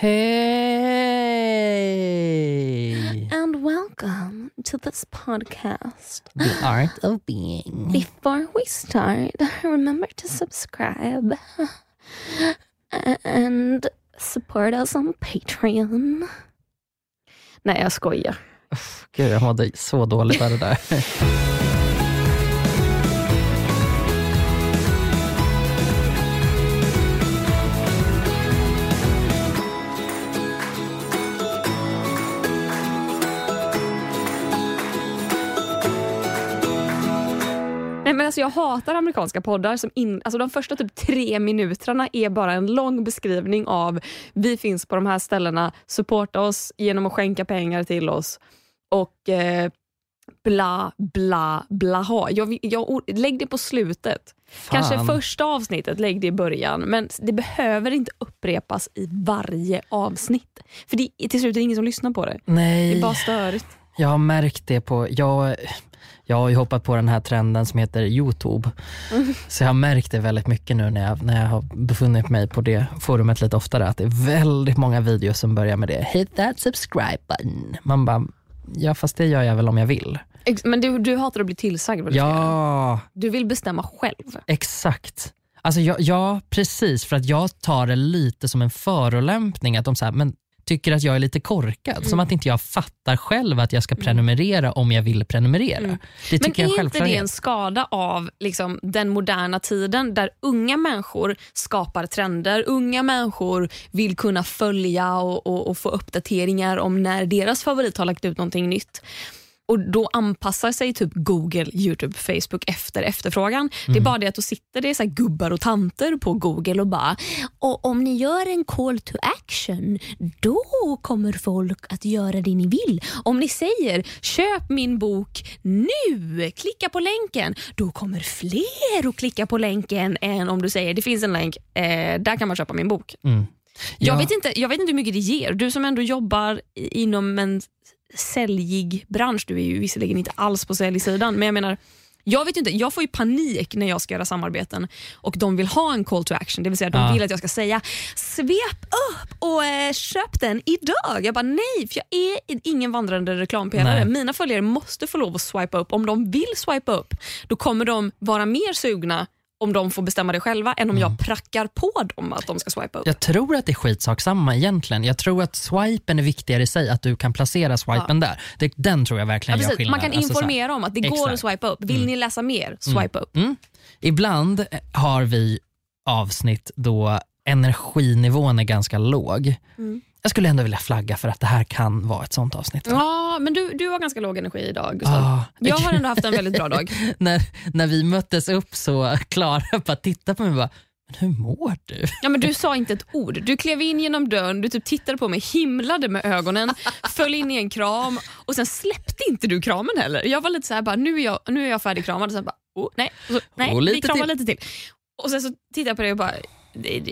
Hey! And welcome to this podcast. The art of being. Before we start, remember to subscribe and support us on Patreon. Nej, jag skojar. Gud, jag mådde så dåligt av det där. alltså jag hatar amerikanska poddar. Som in, alltså de första typ tre minuterna är bara en lång beskrivning av vi finns på de här ställena, supporta oss genom att skänka pengar till oss och eh, bla bla bla ha. Jag, jag, lägg det på slutet. Kanske Fan. första avsnittet, lägg det i början. Men det behöver inte upprepas i varje avsnitt. För det, till slut är det ingen som lyssnar på det. Det Nej, är bara störigt. jag har märkt det på... Jag, jag har ju hoppat på den här trenden som heter Youtube. Så jag har märkt det väldigt mycket nu när jag, när jag har befunnit mig på det forumet lite oftare. Att det är väldigt många videos som börjar med det. Hit that subscribe button. Man bara, ja fast det gör jag väl om jag vill. Men du, du hatar att bli tillsagd vad du ska göra. Ja, Du vill bestämma själv. Exakt. Alltså jag, ja, precis. För att jag tar det lite som en förolämpning. Att de så här, men tycker att jag är lite korkad. Mm. Som att inte jag fattar själv att jag ska prenumerera om jag vill prenumerera. Det Men tycker jag är inte det en skada av liksom, den moderna tiden där unga människor skapar trender, unga människor vill kunna följa och, och, och få uppdateringar om när deras favorit har lagt ut någonting nytt. Och Då anpassar sig typ Google, Youtube, Facebook efter efterfrågan. Det är bara det att då sitter det så gubbar och tanter på Google och bara och om ni gör en call to action, då kommer folk att göra det ni vill. Om ni säger köp min bok nu, klicka på länken, då kommer fler att klicka på länken än om du säger det finns en länk, eh, där kan man köpa min bok. Mm. Jag, Ja. vet inte, jag vet inte hur mycket det ger. Du som ändå jobbar inom en säljig bransch, du är ju visserligen inte alls på säljsidan, men jag menar jag vet inte, jag får ju panik när jag ska göra samarbeten och de vill ha en call to action, det vill säga de Ja. vill att jag ska säga svep upp och eh, köp den idag. Jag bara nej, för jag är ingen vandrande reklampelare. Mina följare måste få lov att swipa upp. Om de vill swipa upp, då kommer de vara mer sugna om de får bestämma det själva än om jag prackar på dem att de ska swipa upp. Jag tror att det är skitsak samma egentligen. Jag tror att swipen är viktigare i sig, att du kan placera swipen där. Det, den tror jag Ja, verkligen gör precis. skillnad. Man kan Alltså informera om att det går Exakt. att swipa upp. Vill ni läsa mer, swipa upp. Mm. Ibland har vi avsnitt då energinivån är ganska låg. Mm. Jag skulle ändå vilja flagga för att det här kan vara ett sånt avsnitt. va? Ja, men du, du har ganska låg energi idag, Gustav. Ah, Jag har ändå haft en väldigt bra dag. när, när vi möttes upp så Klara bara tittade på mig och bara, men hur mår du? Ja, men du sa inte ett ord. Du klev in genom dörren, du typ tittade på mig, himlade med ögonen, föll in i en kram och sen släppte inte du kramen heller. Jag var lite så här, bara, nu, är jag, nu är jag färdigkramad och sen bara, oh, nej, och så, nej Och vi lite kramar till. lite till. Och sen så tittade jag på dig och bara, det,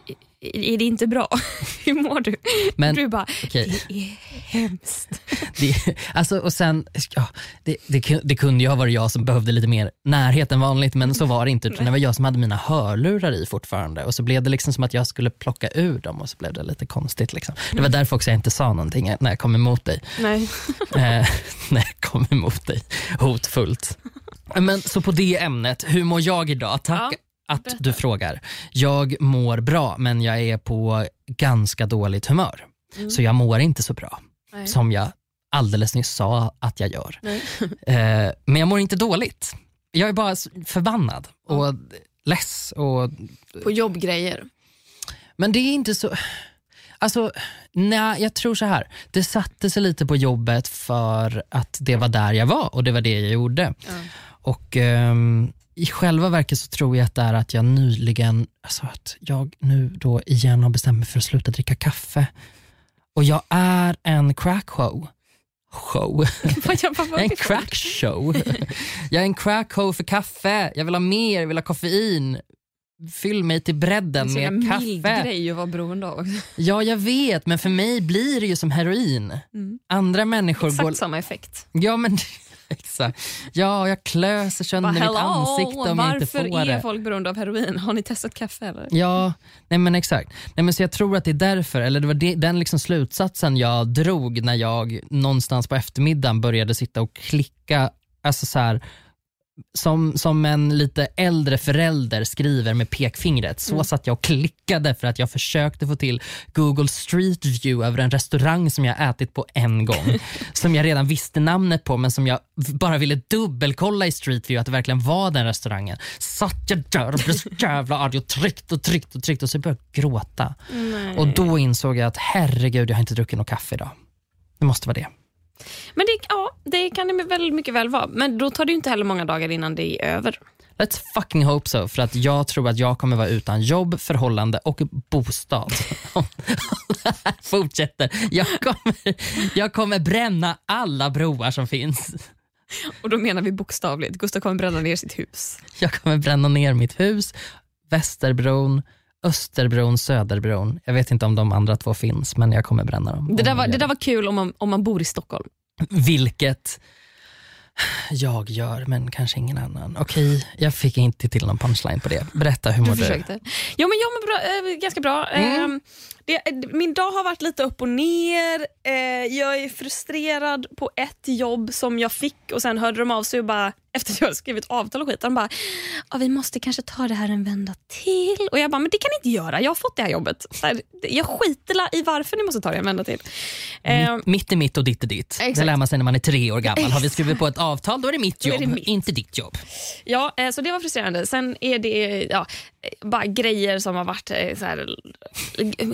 är det inte bra? Hur mår du? Men, du bara, okej. det är hemskt. Det, alltså, och sen, ja, det, det, det kunde ju ha varit jag som behövde lite mer närhet än vanligt men så var det inte. utan Det var jag som hade mina hörlurar i fortfarande och så blev det liksom som att jag skulle plocka ur dem och så blev det lite konstigt. Liksom. Det var därför också jag inte sa någonting när jag kom emot dig. Nej. eh, när jag kom emot dig hotfullt. Men så på det ämnet, hur mår jag idag? Tack att du frågar. Jag mår bra men jag är på ganska dåligt humör. Så jag mår inte så bra Nej. som jag alldeles nyss sa att jag gör. Eh, men jag mår inte dåligt. Jag är bara förbannad och less. Och, På jobbgrejer. men det är inte så... Alltså, nej, jag tror så här. Det satte sig lite på jobbet för att det var där jag var och det var det jag gjorde. Och ehm, i själva verket så tror jag att det är att jag nyligen, alltså att jag nu då igen har bestämt mig för att sluta dricka kaffe. Och jag är en crackshow. Show. Jag- är en crackshow. Jag är en crackshow för kaffe. Jag vill ha mer, jag vill ha koffein. Fyll mig till bredden Så jävla med mild kaffe. grej att vara beroende av. Ja, jag vet, men för mig blir det ju som heroin. Andra människor Exakt går... samma effekt. Ja, men Exakt. Ja, jag klöser sönder mitt "Hello, ansikte om jag inte Varför får är det. folk beroende av heroin? Har ni testat kaffe eller? Ja, nej men exakt. Nej men så jag tror att det är därför, eller det var det, den liksom slutsatsen jag drog när jag någonstans på eftermiddagen började sitta och klicka, alltså så här, som, som en lite äldre förälder skriver med pekfingret. Så satt jag och klickade för att jag försökte få till Google Street View över en restaurang som jag ätit på en gång. som jag redan visste namnet på men som jag bara ville dubbelkolla i Street View att det verkligen var den restaurangen. Satt jag där och blev så jävla arg och tryckte och tryckte och tryckte och så började jag gråta. Och då insåg jag att herregud, jag har inte druckit något kaffe idag. Det måste vara det. Men det, ja, det kan det väl mycket väl vara. Men då tar det inte heller många dagar innan det är över. Let's fucking hope so, för att jag tror att jag kommer vara utan jobb, förhållande och bostad. Om det här fortsätter. Jag kommer, jag kommer bränna alla broar som finns. Och då menar vi bokstavligt. Gustav kommer bränna ner sitt hus. Jag kommer bränna ner mitt hus, Västerbron, Österbron, Söderbron. Jag vet inte om de andra två finns, men jag kommer bränna dem. Det där var, det där var kul om man, om man bor i Stockholm. Vilket jag gör, men kanske ingen annan. Okej, jag fick inte till någon punchline på det. Berätta, hur mår Du du? försökte. Jo, men jag mår bra, eh, ganska bra. Mm. Eh, det, min dag har varit lite upp och ner. Eh, jag är frustrerad på ett jobb som jag fick och sen hörde de av sig och bara, efter att jag skrivit avtal och skit, de bara ja, vi måste kanske ta det här en vända till. Och jag bara, men det kan ni inte göra, jag har fått det här jobbet. Så här, jag skiter i varför ni måste ta det en vända till. Eh, Mitt, mitt är mitt och ditt är ditt. Det Exakt. lär man sig när man är tre år gammal. Har vi skrivit på ett avtal, då är det mitt jobb, det mitt. inte ditt jobb. Ja, eh, så det var frustrerande. Sen är det ja, bara grejer som har varit eh, så här,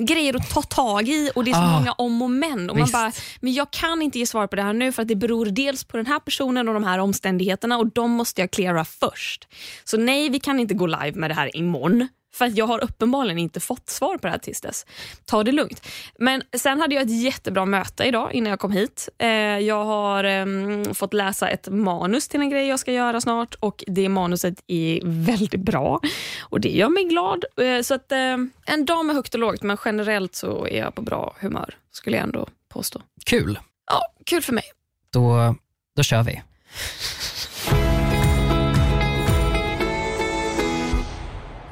grejer att ta tag i och det är så Ah, många om och men. Och man visst. bara, men jag kan inte ge svar på det här nu för att det beror dels på den här personen och de här omständigheterna och de måste jag klära först. Så nej, vi kan inte gå live med det här imorgon. För att jag har uppenbarligen inte fått svar på det här tills dess. Ta det lugnt. Men sen hade jag ett jättebra möte idag innan jag kom hit. Eh, jag har em, fått läsa ett manus till en grej jag ska göra snart och det manuset är väldigt bra och det gör mig glad. Eh, så att eh, en dag med högt och lågt men generellt så är jag på bra humör skulle jag ändå påstå. Kul. Ja, kul för mig. Då, då kör vi.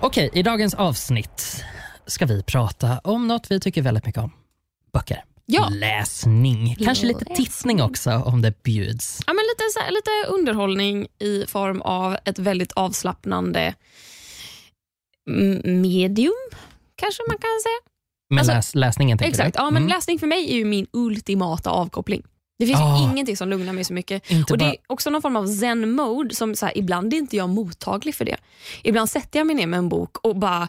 Okej, i dagens avsnitt ska vi prata om något vi tycker väldigt mycket om. Böcker. Ja. Läsning. Kanske lite tittning också om det bjuds. Ja, men lite, så här, lite underhållning i form av ett väldigt avslappnande medium, kanske man kan säga. Med Alltså, läs, läsningen tänker Exakt. du? Ja, men Mm. Läsning för mig är ju min ultimata avkoppling. Det finns ju ingenting som lugnar mig så mycket. Inte och Det bara- är också någon form av zen-mode. som så här, Ibland är inte jag mottaglig för det. Ibland sätter jag mig ner med en bok och bara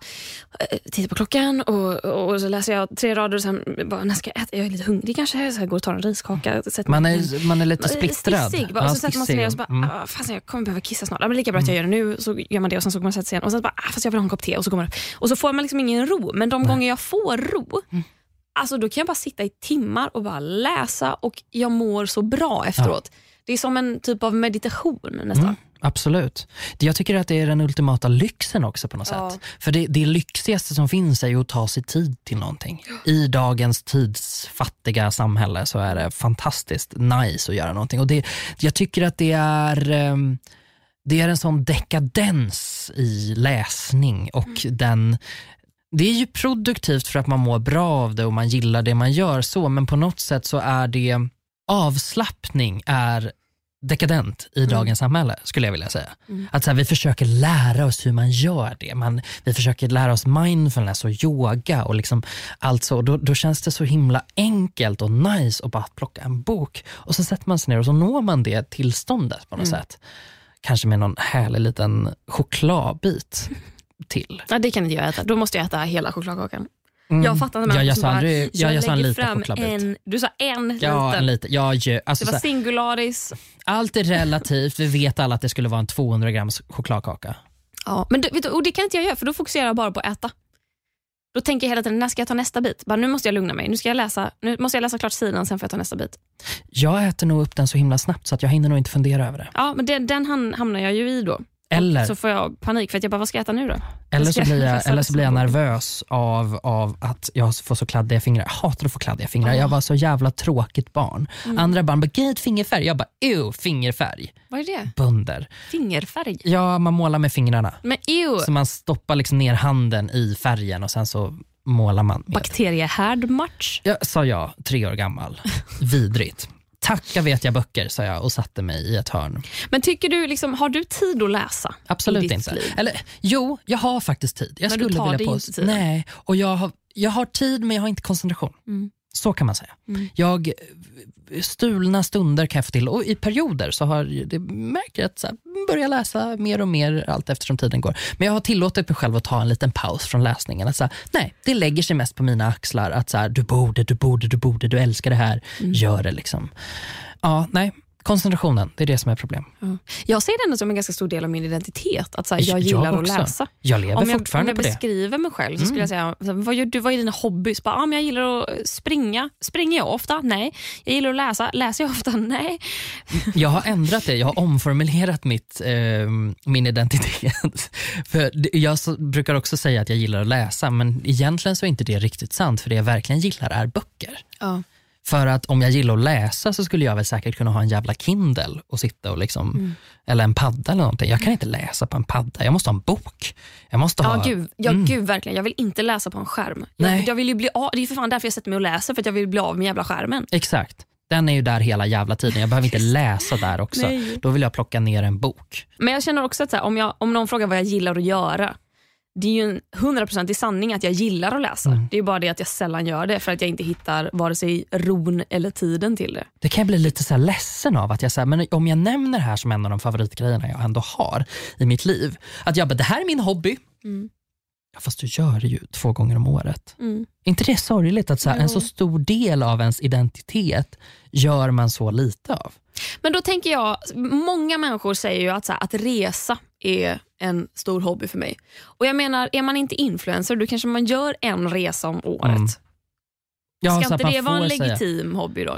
eh, tittar på klockan och, och så läser jag tre rader och sen bara, när ska jag äta? Jag är lite hungrig kanske. Så jag går och tar en riskaka. Man är, man är lite splittrad. Stissig. Bara, och så sätter man sig ner och så bara, Mm. ah, fasen, jag kommer behöva kissa snart. Ja, men lika bra att jag gör det nu. Så gör man det och sen så går man och sätter sig igen. Och sen bara, ah, fast jag vill ha en kopp te. Och så går man upp. Och så får man liksom ingen ro. Men de gånger jag får ro, Mm. Alltså då kan jag bara sitta i timmar och bara läsa och jag mår så bra efteråt. Det är som en typ av meditation nästan. Mm, absolut. Jag tycker att det är den ultimata lyxen också på något Ja. sätt. För det, det lyxigaste som finns är ju att ta sig tid till någonting. I dagens tidsfattiga samhälle så är det fantastiskt nice att göra någonting. Och det, jag tycker att det är ehm, det är en sån dekadens i läsning och den det är ju produktivt för att man mår bra av det och man gillar det man gör så, men på något sätt så är det avslappning är dekadent i dagens samhälle skulle jag vilja säga. Att så här, vi försöker lära oss hur man gör det. Man, vi försöker lära oss mindfulness och yoga och liksom allt så. Då, då känns det så himla enkelt och nice att bara plocka en bok och så sätter man sig ner och så når man det tillståndet på något sätt. Kanske med någon härlig liten chokladbit till. Ja, det kan inte jag äta. Då måste jag äta hela chokladkakan. Mm. Jag fattar inte Ja, jag som bara, aldrig- ja, jag en lägger fram en, Du sa en Ja, liten. en liten. Ja, ju, alltså, Det var singularis. allt är relativt. Vi vet alla att det skulle vara en 200 grams chokladkaka. Ja, men du, och det kan inte jag göra för då fokuserar jag bara på att äta. Då tänker jag hela tiden, när ska jag ta nästa bit? Bara, nu måste jag lugna mig. Nu, ska jag läsa, nu måste jag läsa klart sidan, sen får jag ta nästa bit. Jag äter nog upp den så himla snabbt så att jag hinner nog inte fundera över det. Ja, men det, den ham- hamnar jag ju i då. Eller, Så får jag panik för att jag bara, vad ska jag äta nu då? eller, så jag blir jag, eller så blir jag nervös av, av att jag får så kladdiga fingrar. Jag hatar att få kladdiga fingrar. Ah. Jag var så jävla tråkigt barn. Mm. Andra barn bara, gud fingerfärg. Jag bara, ew, fingerfärg. Vad är det? Bunder. Fingerfärg? Ja, man målar med fingrarna. Men ew, Så man stoppar liksom ner handen i färgen och sen så målar man. Med. bakteriehärd match? Ja, sa jag, tre år gammal. Vidrigt. Tacka vet jag böcker, sa jag och satte mig i ett hörn. Men tycker du, liksom, har du tid att läsa? Absolut inte. Liv? Eller, jo, jag har faktiskt tid. Jag Men du skulle tar vilja inte tiden? Nej, och jag har, jag har tid men jag har inte koncentration. Mm. Så kan man säga. Mm. Jag, stulna stunder kan jag få till och i perioder så har det märker jag att så här, börjar läsa mer och mer allt eftersom tiden går. Men jag har tillåtit mig själv att ta en liten paus från läsningen. Att så här, nej, det lägger sig mest på mina axlar att så här, du borde, du borde, du borde, du älskar det här, Mm. gör det liksom. Ja, nej, koncentrationen, det är det som är problem. Jag ser det som en ganska stor del av min identitet, att så här, jag Jag gillar att också. läsa. Jag lever Om jag, om fortfarande jag på det. Mm. beskriver mig själv så skulle jag säga, vad, gör du, vad är dina hobbys? Bara, ah, men jag gillar att springa. Springer jag ofta? Nej. Jag gillar att läsa. Läser jag ofta? Nej. Jag har ändrat det, jag har omformulerat mitt, eh, min identitet. För jag brukar också säga att jag gillar att läsa men egentligen så är inte det riktigt sant för det jag verkligen gillar är böcker. Ja. För att om jag gillar att läsa så skulle jag väl säkert kunna ha en jävla Kindle och sitta och liksom, Mm. eller en padda eller någonting. Jag kan inte läsa på en padda, jag måste ha en bok. Jag måste Ja, ha, gud, ja gud, verkligen. Jag vill inte läsa på en skärm. Nej. Jag, jag vill ju bli av, det är för fan därför jag sätter mig och läser, för att jag vill bli av med jävla skärmen. Exakt, den är ju där hela jävla tiden. Jag behöver inte läsa där också. Nej. Då vill jag plocka ner en bok. Men jag känner också att här, om, jag, om någon frågar vad jag gillar att göra, det är ju en 100% sanning att jag gillar att läsa. Mm. Det är bara det att jag sällan gör det för att jag inte hittar vare sig ron eller tiden till det. Det kan jag bli lite så här ledsen av. att jag säger, men Om jag nämner det här som en av de favoritgrejerna jag ändå har i mitt liv. Att jag bara, det här är min hobby. Mm. Ja, fast du gör det ju två gånger om året. Mm. Inte det sorgligt att så här, en så stor del av ens identitet gör man så lite av? Men då tänker jag, många människor säger ju att, så här, att resa är en stor hobby för mig. Och jag menar, är man inte influencer då kanske man gör en resa om året. Mm. Ja, Ska inte det vara en får säga- legitim hobby då?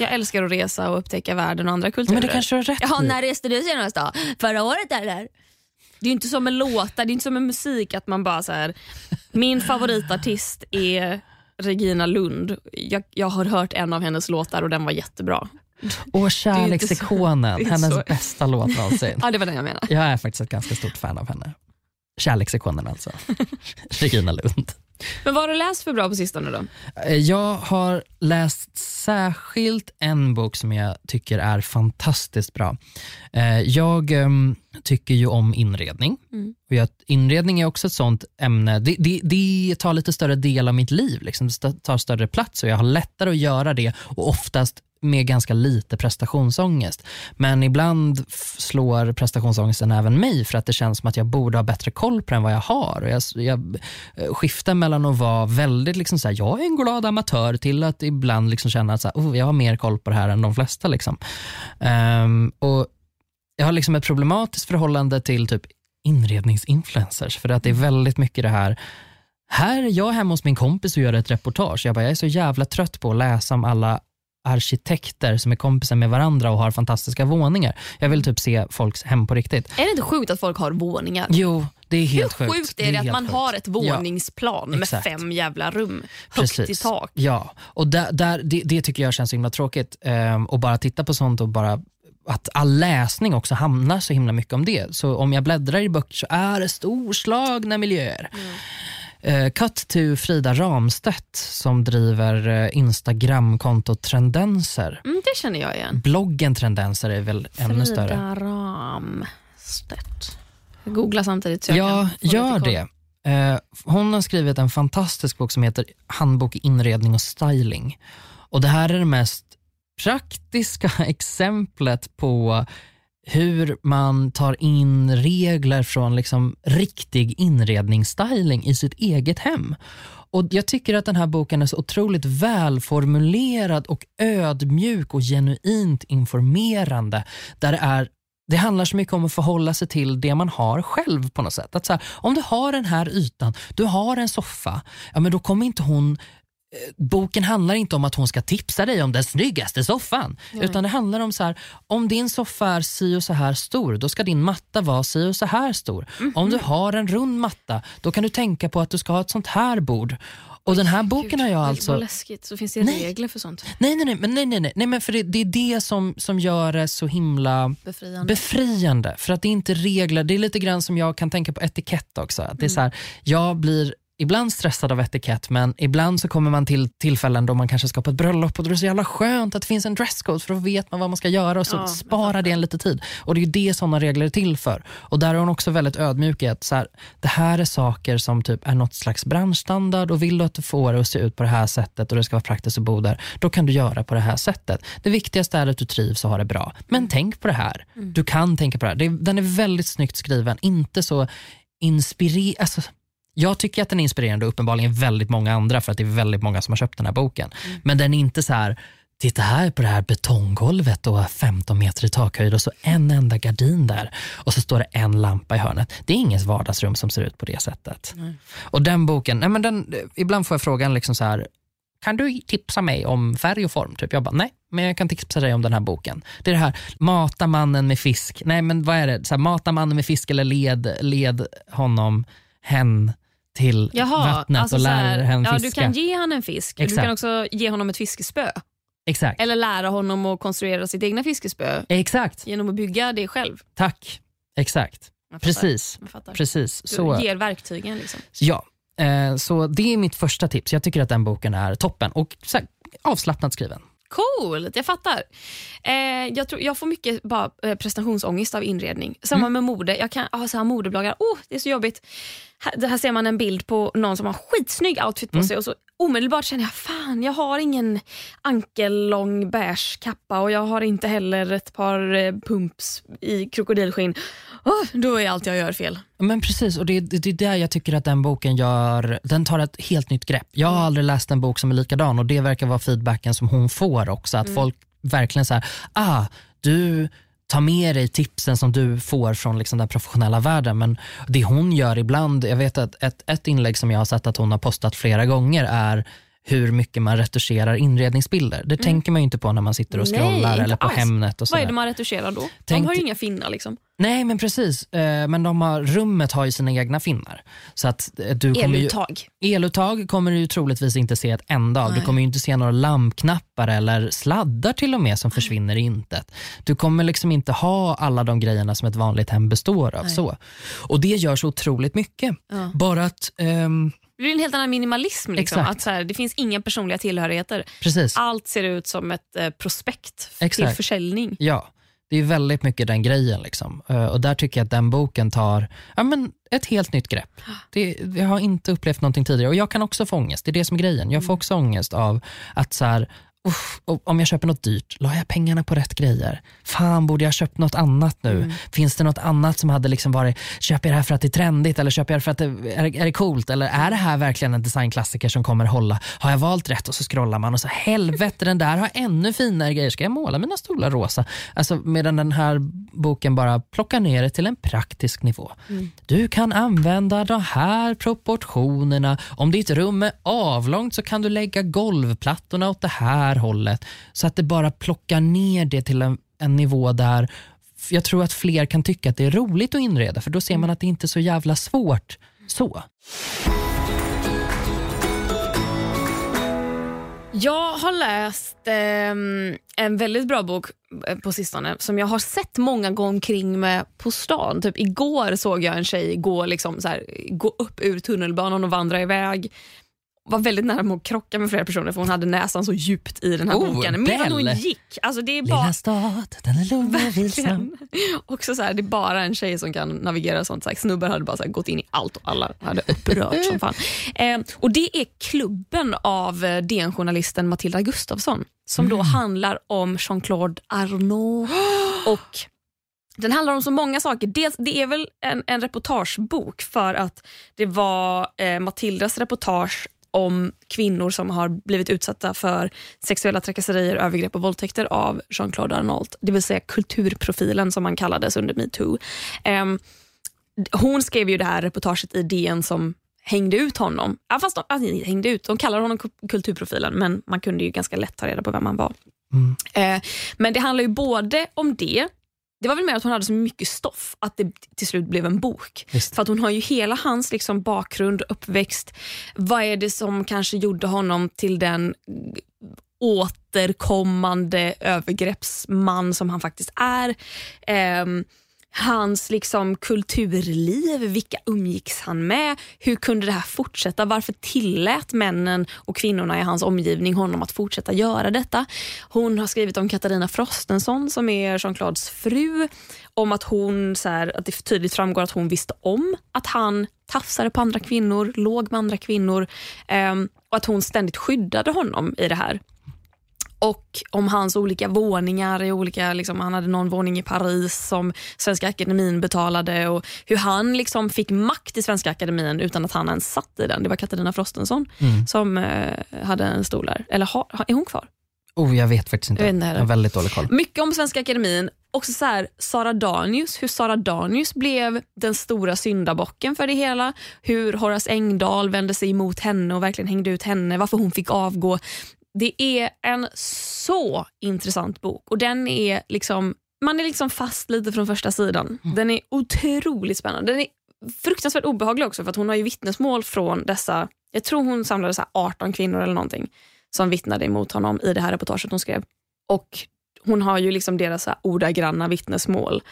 Jag älskar att resa och upptäcka världen och andra kulturer. Men det kanske du har rätt i. när reste du senast då? Förra året eller? Det är inte som med låtar, det är inte som med musik att man bara så här. min favoritartist är Regina Lund. Jag, jag har hört en av hennes låtar och den var jättebra. Och så- Kärleksikonen, hennes så- bästa låt någonsin. Ja, det var den jag menade. Jag är faktiskt ett ganska stort fan av henne. Kärleksikonen alltså. Regina Lund. Men vad har du läst för bra på sistone då? Eh, Jag har läst särskilt en bok som jag tycker är fantastiskt bra. Eh, Jag ehm, tycker ju om inredning. Mm. Jag, inredning är också ett sånt ämne. Det, det, det tar lite större del av mitt liv. Liksom. Det tar större plats och jag har lättare att göra det och oftast med ganska lite prestationsångest. Men ibland slår prestationsångesten även mig för att det känns som att jag borde ha bättre koll på den vad jag har. Och jag, jag eh, skiftar mellan att vara väldigt, liksom så här, jag är en glad amatör till att ibland liksom känna att så här, oh, jag har mer koll på det här än de flesta. Liksom. Um, och jag har liksom ett problematiskt förhållande till typ inredningsinfluencers för att det är väldigt mycket det här här är jag hemma hos min kompis och gör ett reportage. Jag, bara, jag är så jävla trött på att läsa om alla arkitekter som är kompisar med varandra och har fantastiska våningar. Jag vill typ se folks hem på riktigt. Är det inte sjukt att folk har våningar? Jo, det är helt Hur sjukt. sjukt är det, att man sjukt. har ett Ja. våningsplan med exakt. fem jävla rum högt i tak? Ja, och där, där, det, det tycker jag känns så himla tråkigt. Um, och bara titta på sånt och bara att all läsning också hamnar så himla mycket om det. Så om jag bläddrar i böcker så är det storslagna miljöer. Eh, cut to Frida Ramstedt som driver uh, Instagramkontot Trendenser. Mm, det känner jag igen. Bloggen Trendenser är väl ännu större. Frida Ramstedt. Jag googlar samtidigt så jag Ja, kan få gör det. Eh, hon har skrivit en fantastisk bok som heter Handbok i inredning och styling. Och Det här är det mest praktiska exemplet på hur man tar in regler från liksom riktig inredningsstyling i sitt eget hem. Och Jag tycker att den här boken är så otroligt välformulerad och ödmjuk och genuint informerande. Där det är det handlar så mycket om att förhålla sig till det man har själv på något sätt. Att så här, om du har den här ytan, du har en soffa, ja, men då kommer inte hon boken handlar inte om att hon ska tipsa dig om den snyggaste soffan. Utan det handlar om så här, om din soffa är si och så här stor, då ska din matta vara si och så här stor. Om du har en rund matta, då kan du tänka på att du ska ha ett sånt här bord. Och den här boken har jag alltså... Vad läskigt. Så finns det Nej. regler för sånt? Nej, nej, nej, men, nej, nej, nej, nej men för det, det är det som, som gör det så himla Befriande. befriande. För att det är inte regler, det är lite grann som jag kan tänka på etikett också. Att det är så här, jag blir ibland stressad av etikett men ibland så kommer man till tillfällen då man kanske ska på ett bröllop och då är det så jävla skönt att det finns en dresscode för då vet man vad man ska göra och så Ja, sparar det en lite tid. Och det är ju det sådana regler är till för. Och där är hon också väldigt ödmjuk i att så här, det här är saker som typ är något slags branschstandard och vill du att du får det att se ut på det här sättet och det ska vara praktiskt att bo där, då kan du göra på det här sättet. Det viktigaste är att du trivs och har det bra. Men tänk på det här. Du kan tänka på det här. Den är väldigt snyggt skriven, inte så inspirerande. Alltså, jag tycker att den är inspirerande och uppenbarligen väldigt många andra för att det är väldigt många som har köpt den här boken. Men den är inte så här, titta här på det här betonggolvet och 15 meter i takhöjd och så en enda gardin där och så står det en lampa i hörnet. Det är ingens vardagsrum som ser ut på det sättet. Och den boken, nej men den, ibland får jag frågan liksom så här, kan du tipsa mig om färg och form? Typ. Jag bara, nej, men jag kan tipsa dig om den här boken. Det är det här, mata mannen med fisk. Nej, men vad är det? Så här, mata mannen med fisk eller led, led honom, hen till Jaha, vattnet alltså och lär här, hen ja, fiska. Du kan ge honom en fisk, du Exakt. kan också ge honom ett fiskespö. Exakt. Eller lära honom att konstruera sitt egna fiskespö Exakt, genom att bygga det själv. tack. Exakt, precis. Precis. Du Så, ger verktygen. Liksom. ja. Eh, så det är mitt första tips. Jag tycker att den boken är toppen och här, avslappnat skriven. Coolt, jag fattar. Eh, jag, tror, jag får mycket bara, eh, prestationsångest av inredning. Samma Mm. med mode. Jag kan så här modebloggar. Oh, det är så jobbigt. Här, här ser man en bild på någon som har skitsnygg outfit Mm. på sig och så omedelbart känner jag fan jag har ingen ankellång beige kappa och jag har inte heller ett par eh, pumps i krokodilskinn. Oh, då är allt jag gör fel. Men precis, och det, det, det är där jag tycker att den boken gör, den tar ett helt nytt grepp. Jag har aldrig läst en bok som är likadan och det verkar vara feedbacken som hon får också. Att folk verkligen säger, ah, du tar med dig tipsen som du får från liksom den professionella världen. Men det hon gör ibland, jag vet att ett, ett inlägg som jag har sett att hon har postat flera gånger är hur mycket man retuscherar inredningsbilder. Det tänker man ju inte på när man sitter och Nej, scrollar inte eller på alls. Hemnet. Och Vad är det man retuscherar då? De Tänk har ju inga finnar. Liksom. Nej men precis, eh, men de har, rummet har ju sina egna finnar. Så att eh, du kommer ju, Eluttag. Eluttag kommer du ju troligtvis inte se ett enda av. Du Nej. kommer ju inte se några lampknappar eller sladdar till och med som försvinner i intet. Du kommer liksom inte ha alla de grejerna som ett vanligt hem består av. Nej. så. Och det gör så otroligt mycket. Ja. Bara att, ehm, Det blir en helt annan minimalism. Liksom. Exakt. Att så här, det finns inga personliga tillhörigheter. precis. Allt ser ut som ett eh, prospekt f- till Exakt. försäljning. Ja, det är väldigt mycket den grejen. Liksom. Eh, och där tycker jag att den boken tar ja, men ett helt nytt grepp. Det, jag har inte upplevt någonting tidigare och jag kan också få ångest. Det är det som är grejen. Jag får också ångest av att så här, uff, om jag köper något dyrt, la jag pengarna på rätt grejer? Fan, borde jag ha köpt något annat nu? Finns det något annat som hade liksom varit, köper jag det här för att det är trendigt eller köper jag det för att det är, är det coolt? Eller är det här verkligen en designklassiker som kommer hålla? Har jag valt rätt? Och så scrollar man och så helvete den där har ännu finare grejer. Ska jag måla mina stolar rosa? Alltså, medan den här boken bara plockar ner det till en praktisk nivå. Du kan använda de här proportionerna. Om ditt rum är avlångt så kan du lägga golvplattorna åt det här hållet. Så att det bara plockar ner det till en, en nivå där jag tror att fler kan tycka att det är roligt att inreda för då ser man att det inte är så jävla svårt. Så. Jag har läst eh, en väldigt bra bok eh, på sistone som jag har sett många gå omkring med på stan. Typ igår såg jag en tjej gå, liksom, så här, gå upp ur tunnelbanan och vandra iväg. Var väldigt nära att krocka med flera personer för hon hade näsan så djupt i den här Oh, boken. Medan hon gick. Alltså det är bara, Lilla stad, den är lugn och vilsam. Också så här, det är bara en tjej som kan navigera sånt. Så här, snubbar hade bara här, gått in i allt och alla hade upprört som fan. Eh, och Det är klubben av eh, DN-journalisten Matilda Gustafsson som då handlar om Jean-Claude Arnault. och den handlar om så många saker. Dels, det är väl en, en reportagebok för att det var eh, Matildas reportage om kvinnor som har blivit utsatta för sexuella trakasserier, övergrepp och våldtäkter av Jean-Claude Arnault. Det vill säga kulturprofilen som han kallades under metoo. Ehm, hon skrev ju det här reportaget i DN som hängde ut honom. Ja, fast de, alltså, hängde ut, de kallade honom kulturprofilen men man kunde ju ganska lätt ta reda på vem han var. Mm. Eh, men det handlar ju både om det, det var väl mer att hon hade så mycket stoff att det till slut blev en bok. Just. För att hon har ju hela hans liksom bakgrund, uppväxt. Vad är det som kanske gjorde honom till den återkommande övergreppsman som han faktiskt är. Eh, hans liksom kulturliv, vilka umgicks han med? Hur kunde det här fortsätta? Varför tillät männen och kvinnorna i hans omgivning honom att fortsätta göra detta? Hon har skrivit om Katarina Frostenson som är Jean-Claudes fru, om att, hon, så här, att det tydligt framgår att hon visste om att han tafsade på andra kvinnor, låg med andra kvinnor eh, och att hon ständigt skyddade honom i det här och om hans olika våningar. I olika, liksom, han hade någon våning i Paris som Svenska Akademin betalade och hur han liksom fick makt i Svenska Akademin utan att han ens satt i den. Det var Katarina Frostenson mm. som eh, hade en stol där. Eller ha, är hon kvar? Oh, jag vet faktiskt inte. Jag, inte jag har väldigt dålig koll. Mycket om Svenska Akademin. Också så här, Sara Danius, hur Sara Danius blev den stora syndabocken för det hela. Hur Horace Engdahl vände sig emot henne och verkligen hängde ut henne. Varför hon fick avgå. Det är en så intressant bok och den är liksom, man är liksom fast lite från första sidan. Mm. Den är otroligt spännande. Den är fruktansvärt obehaglig också för att hon har ju vittnesmål från dessa, jag tror hon samlade så 18 kvinnor eller någonting som vittnade emot honom i det här reportaget hon skrev. Och hon har ju liksom deras så ordagranna vittnesmål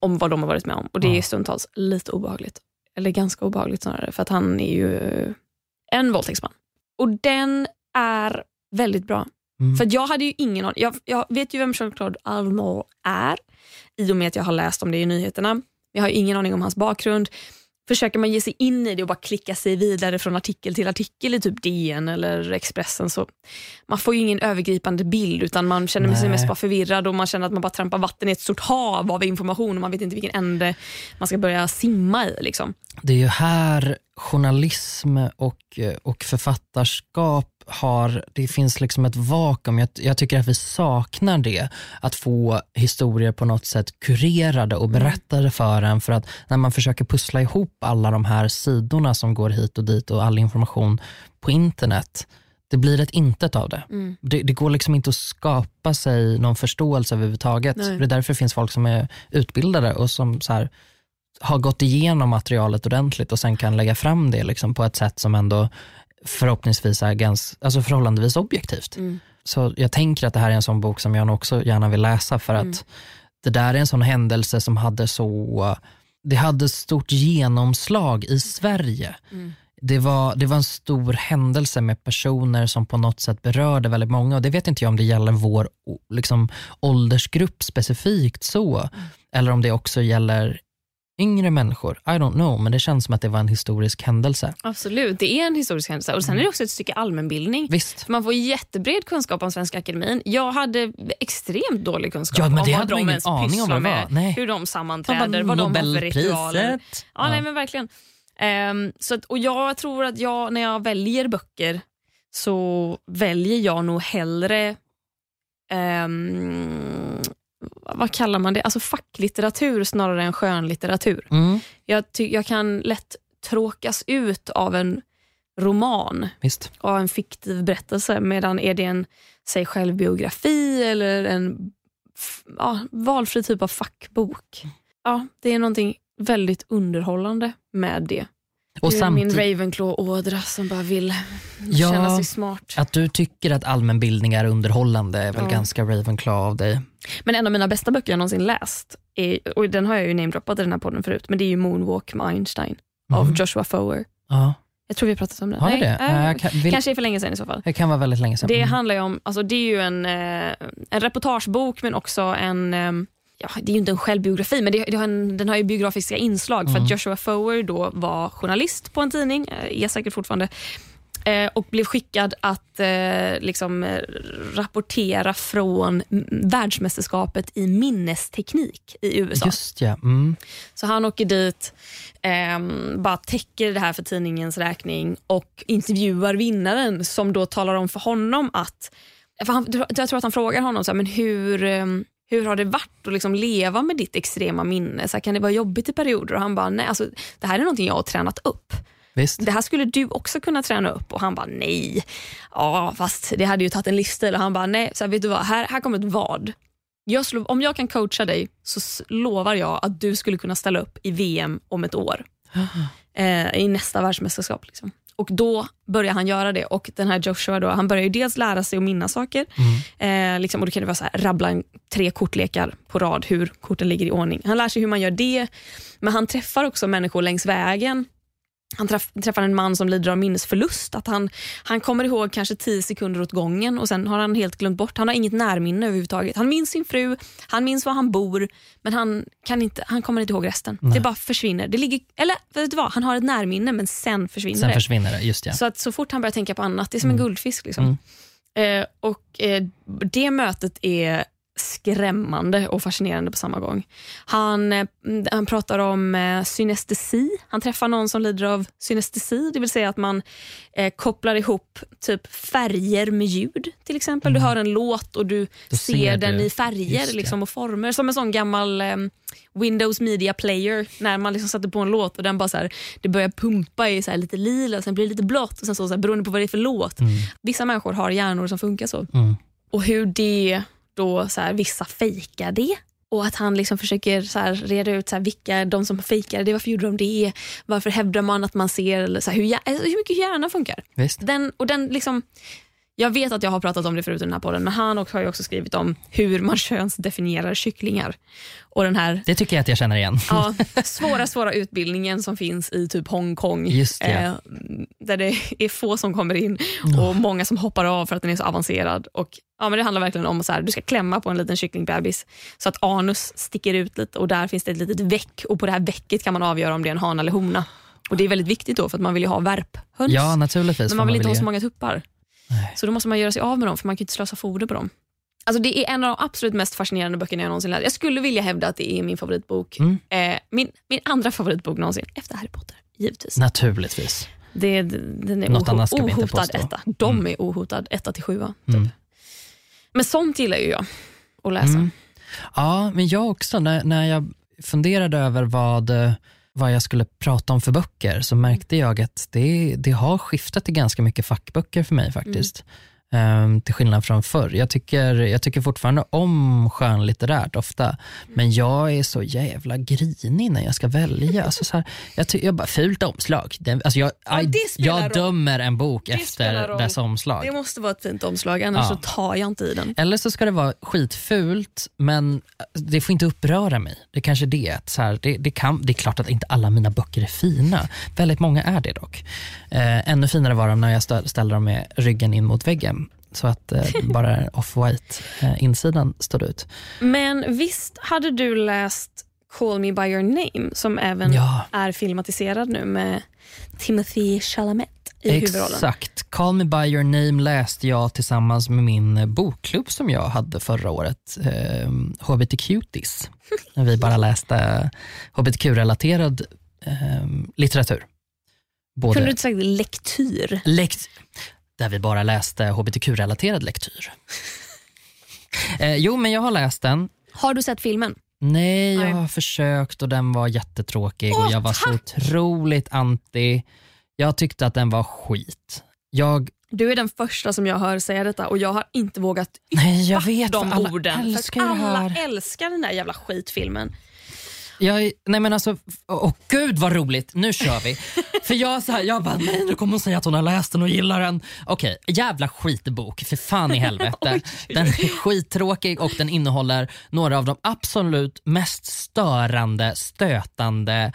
om vad de har varit med om och det är stundtals lite obehagligt. Eller ganska obehagligt snarare för att han är ju en våldtäktsman. Och den är väldigt bra. Mm. För jag hade ju ingen aning. Jag, jag vet ju vem Jean-Claude Arnault är i och med att jag har läst om det i nyheterna. Jag har ingen aning om hans bakgrund. Försöker man ge sig in i det och bara klicka sig vidare från artikel till artikel i typ DN eller Expressen så man får ju ingen övergripande bild utan man känner sig mest bara förvirrad och man känner att man bara trampar vatten i ett stort hav av information och man vet inte vilken ände man ska börja simma i. Liksom. Det är ju här journalism och, och författarskap har, det finns liksom ett vakuum. Jag, jag, tycker att vi saknar det. Att få historier på något sätt kurerade och mm. berättade för en. För att när man försöker pussla ihop alla de här sidorna som går hit och dit och all information på internet, det blir ett intet av det. Mm. det. det. går liksom inte att skapa sig någon förståelse överhuvudtaget. Nej. Det är därför det finns folk som är utbildade och som så här, har gått igenom materialet ordentligt och sen kan lägga fram det liksom på ett sätt som ändå förhoppningsvis är ganska, alltså förhållandevis objektivt. Mm. Så jag tänker att det här är en sån bok som jag också gärna vill läsa för att mm. det där är en sån händelse som hade så, det hade stort genomslag i Sverige. Mm. Det, var, det var en stor händelse med personer som på något sätt berörde väldigt många och det vet inte jag om det gäller vår liksom, åldersgrupp specifikt så, mm. eller om det också gäller yngre människor. I don't know, men det känns som att det var en historisk händelse. Absolut, det är en historisk händelse. Och Sen är det också ett stycke allmänbildning. Visst. Man får jättebred kunskap om Svenska Akademin. Jag hade extremt dålig kunskap ja, men det om vad de ens aning pysslar med. Nej. Hur de sammanträder, vad de har för ritualer. Ja, ja. Nej, men verkligen. Um, så att, och Jag tror att jag, när jag väljer böcker så väljer jag nog hellre um, vad kallar man det, alltså facklitteratur snarare än skönlitteratur. Mm. Jag, jag kan lätt tråkas ut av en roman Visst. och en fiktiv berättelse medan är det en sig självbiografi eller en ja, valfri typ av fackbok. Ja, det är någonting väldigt underhållande med det. Och det är min Ravenclaw-ådra som bara vill ja, känna sig smart. Att du tycker att allmänbildning är underhållande är väl ja. ganska Ravenclaw av dig. Men en av mina bästa böcker jag någonsin läst, är, och den har jag ju namedroppat i den här podden förut, men det är ju Moonwalk med Einstein mm. av Joshua Foer. Ja. Jag tror vi har pratat om den. Har Nej, det? Äh, kan, vill... Kanske för länge sedan i så fall. Det kan vara väldigt länge sedan. Det mm. handlar om, alltså det är ju en, eh, en reportagebok men också en eh, ja, det är ju inte en självbiografi, men det, det har en, den har ju biografiska inslag. Mm. För att Joshua Foer då var journalist på en tidning, eh, är säkert fortfarande, eh, och blev skickad att eh, liksom, eh, rapportera från världsmästerskapet i minnesteknik i USA. Just ja. Mm. Så han åker dit, eh, bara täcker det här för tidningens räkning och intervjuar vinnaren som då talar om för honom att för han, jag tror att han frågar honom så här, men hur, ehm, hur har det varit att liksom leva med ditt extrema minne? Så här, kan det vara jobbigt i perioder? Och han bara, nej, alltså, det här är någonting jag har tränat upp. Visst. Det här skulle du också kunna träna upp. Och Han bara nej. Ja, fast det hade ju tagit en livsstil. Och han bara nej, så här, vet du vad, här, här kommer ett vad. Jag slår, om jag kan coacha dig så lovar jag att du skulle kunna ställa upp i VM om ett år. eh, I nästa världsmästerskap. Liksom. Och Då börjar han göra det. Och den här Joshua då, han börjar ju dels lära sig att minnas saker. Eh, liksom, och Då kan det vara så här, rabbla en, tre kortlekar på rad, hur korten ligger i ordning. Han lär sig hur man gör det. Men han träffar också människor längs vägen han träff, träffar en man som lider av minnesförlust. Att han, han kommer ihåg kanske tio sekunder åt gången och sen har han helt glömt bort. Han har inget närminne överhuvudtaget. Han minns sin fru, han minns var han bor, men han, kan inte, han kommer inte ihåg resten. Det bara försvinner. Det ligger, eller vet du vad, han har ett närminne men sen försvinner Sen det. försvinner det, just ja. Så att så fort han börjar tänka på annat, det är som en guldfisk. Liksom. Eh, och eh, Det mötet är skrämmande och fascinerande på samma gång. Han, eh, han pratar om eh, synestesi. Han träffar någon som lider av synestesi, det vill säga att man eh, kopplar ihop typ färger med ljud. Till exempel. Du hör en låt och du Då ser, ser den du. i färger liksom, och former. Som en sån gammal eh, Windows Media Player när man liksom satte på en låt och den bara så här, det börjar pumpa i så lite lila, sen blir det lite blått och sen så, så här, beroende på vad det är för låt. Vissa människor har hjärnor som funkar så. Mm. Och hur det då, så här, vissa fejkar det. Och att han liksom försöker så här, reda ut så här, vilka de som fejkar det, varför gjorde de det, varför hävdar man att man ser, eller så här, hur, alltså, hur mycket hjärnan funkar. Visst. Den, och den liksom, jag vet att jag har pratat om det förut i den här podden, men han har ju också skrivit om hur man könsdefinierar kycklingar. Och den här Det tycker jag att jag känner igen. ja, svåra, svåra utbildningen som finns i typ Hongkong. Just det. eh, där det är få som kommer in och många som hoppar av för att den är så avancerad. Och, ja, men det handlar verkligen om att du ska klämma på en liten kycklingbebis så att anus sticker ut lite och där finns det ett litet väck och på det här väcket kan man avgöra om det är en hana eller hona. Och Det är väldigt viktigt då för att man vill ju ha värphöns. Ja, naturligtvis. men man vill inte ha så många tuppar. Nej. Så då måste man göra sig av med dem för man kan inte slösa foder på dem. Alltså det är en av de absolut mest fascinerande böckerna jag någonsin läst. Jag skulle vilja hävda att det är min favoritbok. Mm. Eh, min, min andra favoritbok någonsin, efter Harry Potter. Givetvis. Naturligtvis. Det, den är Något oho- annat ska vi inte ohotad påstå. etta. De är ohotad etta till sjua. Typ. Mm. Men sånt gillar ju jag att läsa. Mm. Ja, men jag också. När, när jag funderade över vad, eh, vad jag skulle prata om för böcker så märkte jag att det, det har skiftat till ganska mycket fackböcker för mig faktiskt. Ehm, till skillnad från förr. Jag tycker, jag tycker fortfarande om skönlitterärt ofta, men jag är så jävla grinig när jag ska välja. Alltså så här, jag, ty- jag bara, fult omslag. Den, alltså jag, Ja, I- det jag dömer en bok spelar efter dess omslag. Det måste vara ett fint omslag, annars Ja. så tar jag inte i den. Eller så ska det vara skitfult, men det får inte uppröra mig. Det kanske är det. Så här, det, det, kan, det är klart att inte alla mina böcker är fina. Väldigt många är det dock. Eh, ännu finare var de när jag ställde dem med ryggen in mot väggen. Så att eh, bara off-white eh, insidan stod ut. Men visst hade du läst Call me by your name som även Ja. är filmatiserad nu med Timothy Chalamet i huvudrollen. Exakt. Call me by your name läste jag tillsammans med min eh, bokklubb som jag hade förra året, eh, HBTQtis. Vi bara läste hbtq-relaterad eh, litteratur. Både Kunde du inte sagt lektyr? lekt- där vi bara läste hbtq-relaterad lektyr. eh, jo, men jag har läst den. Har du sett filmen? Nej, jag har försökt och den var jättetråkig Åh, och jag var så otroligt anti. Jag tyckte att den var skit. Jag Du är den första som jag hör säga detta och jag har inte vågat Nej, jag vet. de för alla orden. älskar alla älskar den där jävla skitfilmen. Jag, nej men alltså, åh gud vad roligt, nu kör vi. För jag, så här, jag bara, nej nu kommer hon säga att hon har läst den och gillar den. Okej, jävla skitbok, för fan i helvete. Den är skittråkig och den innehåller några av de absolut mest störande, stötande,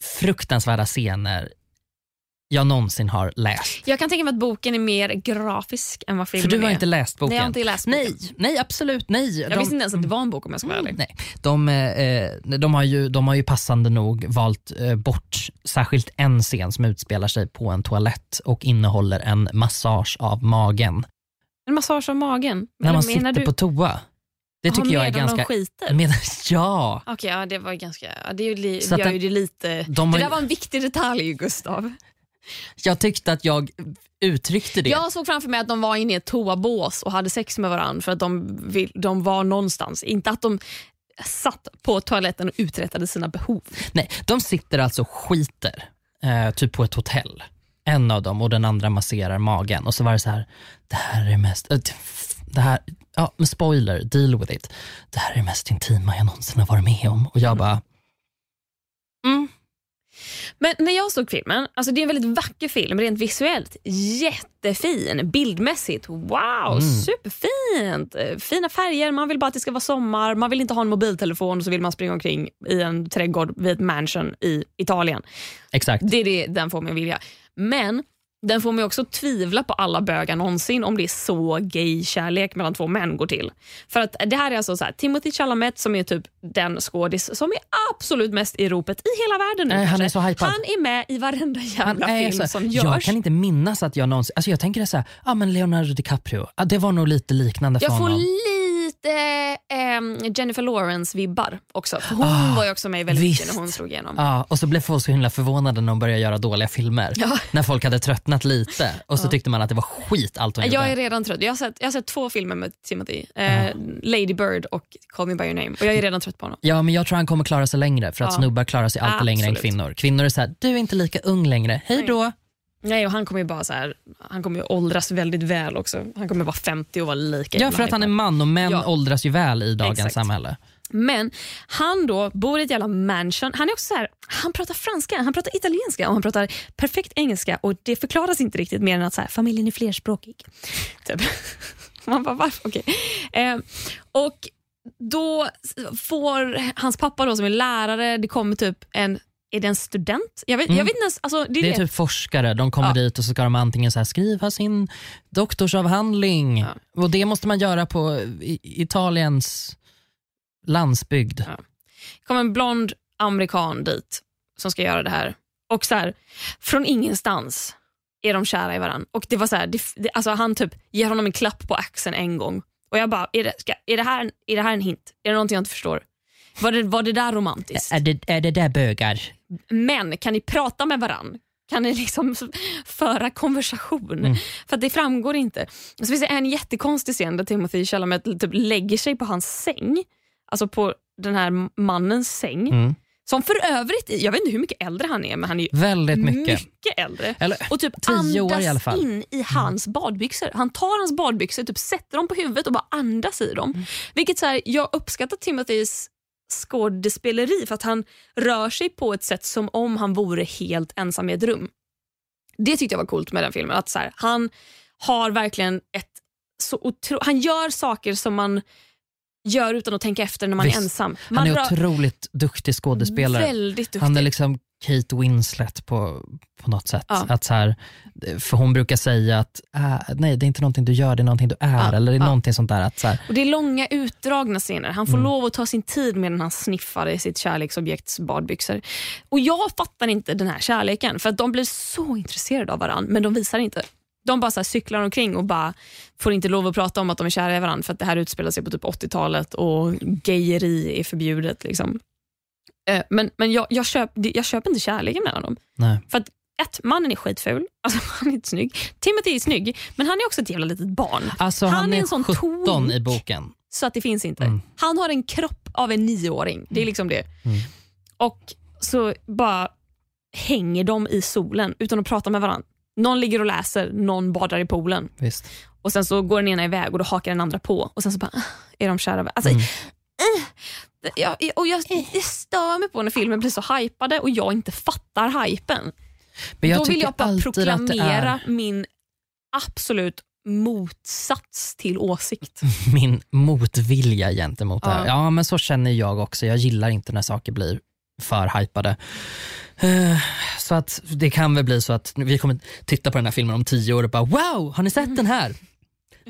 fruktansvärda scener jag någonsin har läst. Jag kan tänka mig att boken är mer grafisk än vad filmen För du har är. inte läst boken? Nej, jag har inte läst boken. Nej, nej absolut nej. Jag visste inte ens att det var en bok om jag ska vara ärlig. Nej, de, eh, de, har ju, de har ju passande nog valt eh, bort särskilt en scen som utspelar sig på en toalett och innehåller en massage av magen. En massage av magen? När Eller man sitter du, på toa. Det tycker jag är medan ganska... de skiter? Med, ja, Okej, ja, det var ganska... Det är li, Så gör ju det lite... de har det där var en viktig detalj, Gustav. Jag tyckte att jag uttryckte det. Jag såg framför mig att de var inne i ett toabås och hade sex med varandra för att de, vill, de var någonstans. Inte att de satt på toaletten och uträttade sina behov. Nej, de sitter alltså och skiter eh, typ på ett hotell. En av dem och den andra masserar magen och så var det så här, det här är mest, äh, det här, ja men spoiler, deal with it. Det här är det mest intima jag någonsin har varit med om. Och jag bara, mm, Men när jag såg filmen, alltså det är en väldigt vacker film rent visuellt. Jättefin, bildmässigt. Wow, Mm. superfint. Fina färger, man vill bara att det ska vara sommar. Man vill inte ha en mobiltelefon och så vill man springa omkring i en trädgård vid ett mansion i Italien. exakt. Det är det den får mig att vilja. Men den får mig också tvivla på alla bögar någonsin om det är så gay-kärlek mellan två män går till. För att det här är alltså så här, Timothy Chalamet som är typ den skådis som är absolut mest i ropet i hela världen. nu, Nej, han är så hypad. Han är med i varenda jävla Han film så, som jag görs. kan inte minnas att jag någonsin, alltså jag tänker så här, ja men Leonardo DiCaprio, ja, det var nog lite liknande för Jag honom. Lite ehm, Jennifer Lawrence-vibbar också. För hon Ah, var ju också med väldigt mycket visst. när hon slog igenom. Ja, och så blev folk så himla förvånade när de började göra dåliga filmer. Ja. När folk hade tröttnat lite och så tyckte man att det var skit allt hon Jag gjorde. är redan trött. Jag har sett, jag har sett två filmer med Timothy. Eh, Lady Bird och Call me by your name. Och Jag är redan trött på honom. Ja, men jag tror han kommer klara sig längre för att Ja. snubbar klarar sig alltid längre än kvinnor. Kvinnor är så här, du är inte lika ung längre, hej då. Nej, och han kommer ju bara så här, han kommer ju åldras väldigt väl också. Han kommer vara 50 och vara lika Ja, för att han är man och män Ja. åldras ju väl i dagens Exakt. samhälle. Men han då bor i ett jävla mansion. Han är också så här, han pratar franska, han pratar italienska och han pratar perfekt engelska och det förklaras inte riktigt mer än att så här, familjen är flerspråkig. Typ. Man bara, varför? Okej. Eh, och då får hans pappa då som är lärare, det kommer typ en är det en student? Jag vet, jag vet inte ens. Alltså, det är Det är det. typ forskare, de kommer Ja. dit och så ska de antingen så här skriva sin doktorsavhandling Ja. och det måste man göra på Italiens landsbygd. Ja. kommer en blond amerikan dit som ska göra det här. Och så här, från ingenstans är de kära i varandra. Och det var så här, det, det, alltså han typ ger honom en klapp på axeln en gång. Och jag bara, är det, ska, är det, här, är det här en hint? Är det någonting jag inte förstår? Var det, var det där romantiskt? Är det, är det där bögar? Men kan ni prata med varann? Kan ni liksom föra konversation? Mm. För det framgår inte. Så finns det en jättekonstig scen där Timothy Chalamet typ lägger sig på hans säng. Alltså på den här mannens säng. Mm. Som för övrigt, jag vet inte hur mycket äldre han är, men han är Väldigt mycket. äldre. Eller, Och typ tio år andas i. Mm. in i hans badbyxor. Han tar hans badbyxor, typ sätter dem på huvudet och bara andas i dem. Mm. Vilket så här, Jag uppskattar Timothys skådespeleri för att han rör sig på ett sätt som om han vore helt ensam i ett rum. Det tyckte jag var coolt med den filmen. Att så här, Han har verkligen ett så otro- Han gör saker som man gör utan att tänka efter när man Visst. är ensam. han Man är rör- otroligt duktig skådespelare. Väldigt duktig. Han är liksom Kate Winslet på, på något sätt. Ja. Att så här, för hon brukar säga att äh, nej det är inte någonting du gör, det är någonting du är. Ja, Eller det är ja. någonting sånt där. Att så här, Och Det är långa utdragna scener. Han får Mm. lov att ta sin tid medan han sniffar i sitt kärleksobjekts badbyxor. Och Jag fattar inte den här kärleken för att de blir så intresserade av varandra men de visar inte. De bara så cyklar omkring och bara får inte lov att prata om att de är kära i varandra för att det här utspelar sig på typ 80-talet och gayeri är förbjudet. Liksom. Eh, Men, men jag, jag, köp, jag köper inte kärleken mellan dem. nej. För att ett, mannen är skitful, alltså, han är inte snygg. Timothy är snygg, men han är också ett jävla litet barn. Alltså, Han han, är är, en sån 17 twink. i boken. Så att det finns inte. Mm. Han har en kropp av en nioåring. Det är liksom det. Mm. Och så bara hänger de i solen utan att prata med varandra. Någon ligger och läser, någon badar i poolen. Visst. Och Sen så går den ena iväg och då hakar den andra på. Och Sen så bara, "Ah, är de kära. Alltså, Mm. eh, jag, och jag, jag stör mig på när filmen blir så hypade och jag inte fattar hypen. Men jag Då vill jag bara det proklamera är min absolut motsats till åsikt. min motvilja gentemot det här. Ja. Ja men så känner jag också. Jag gillar inte när saker blir för hypade. Eh, Så att det kan väl bli så att vi kommer titta på den här filmen om tio år och bara wow, har ni sett den här?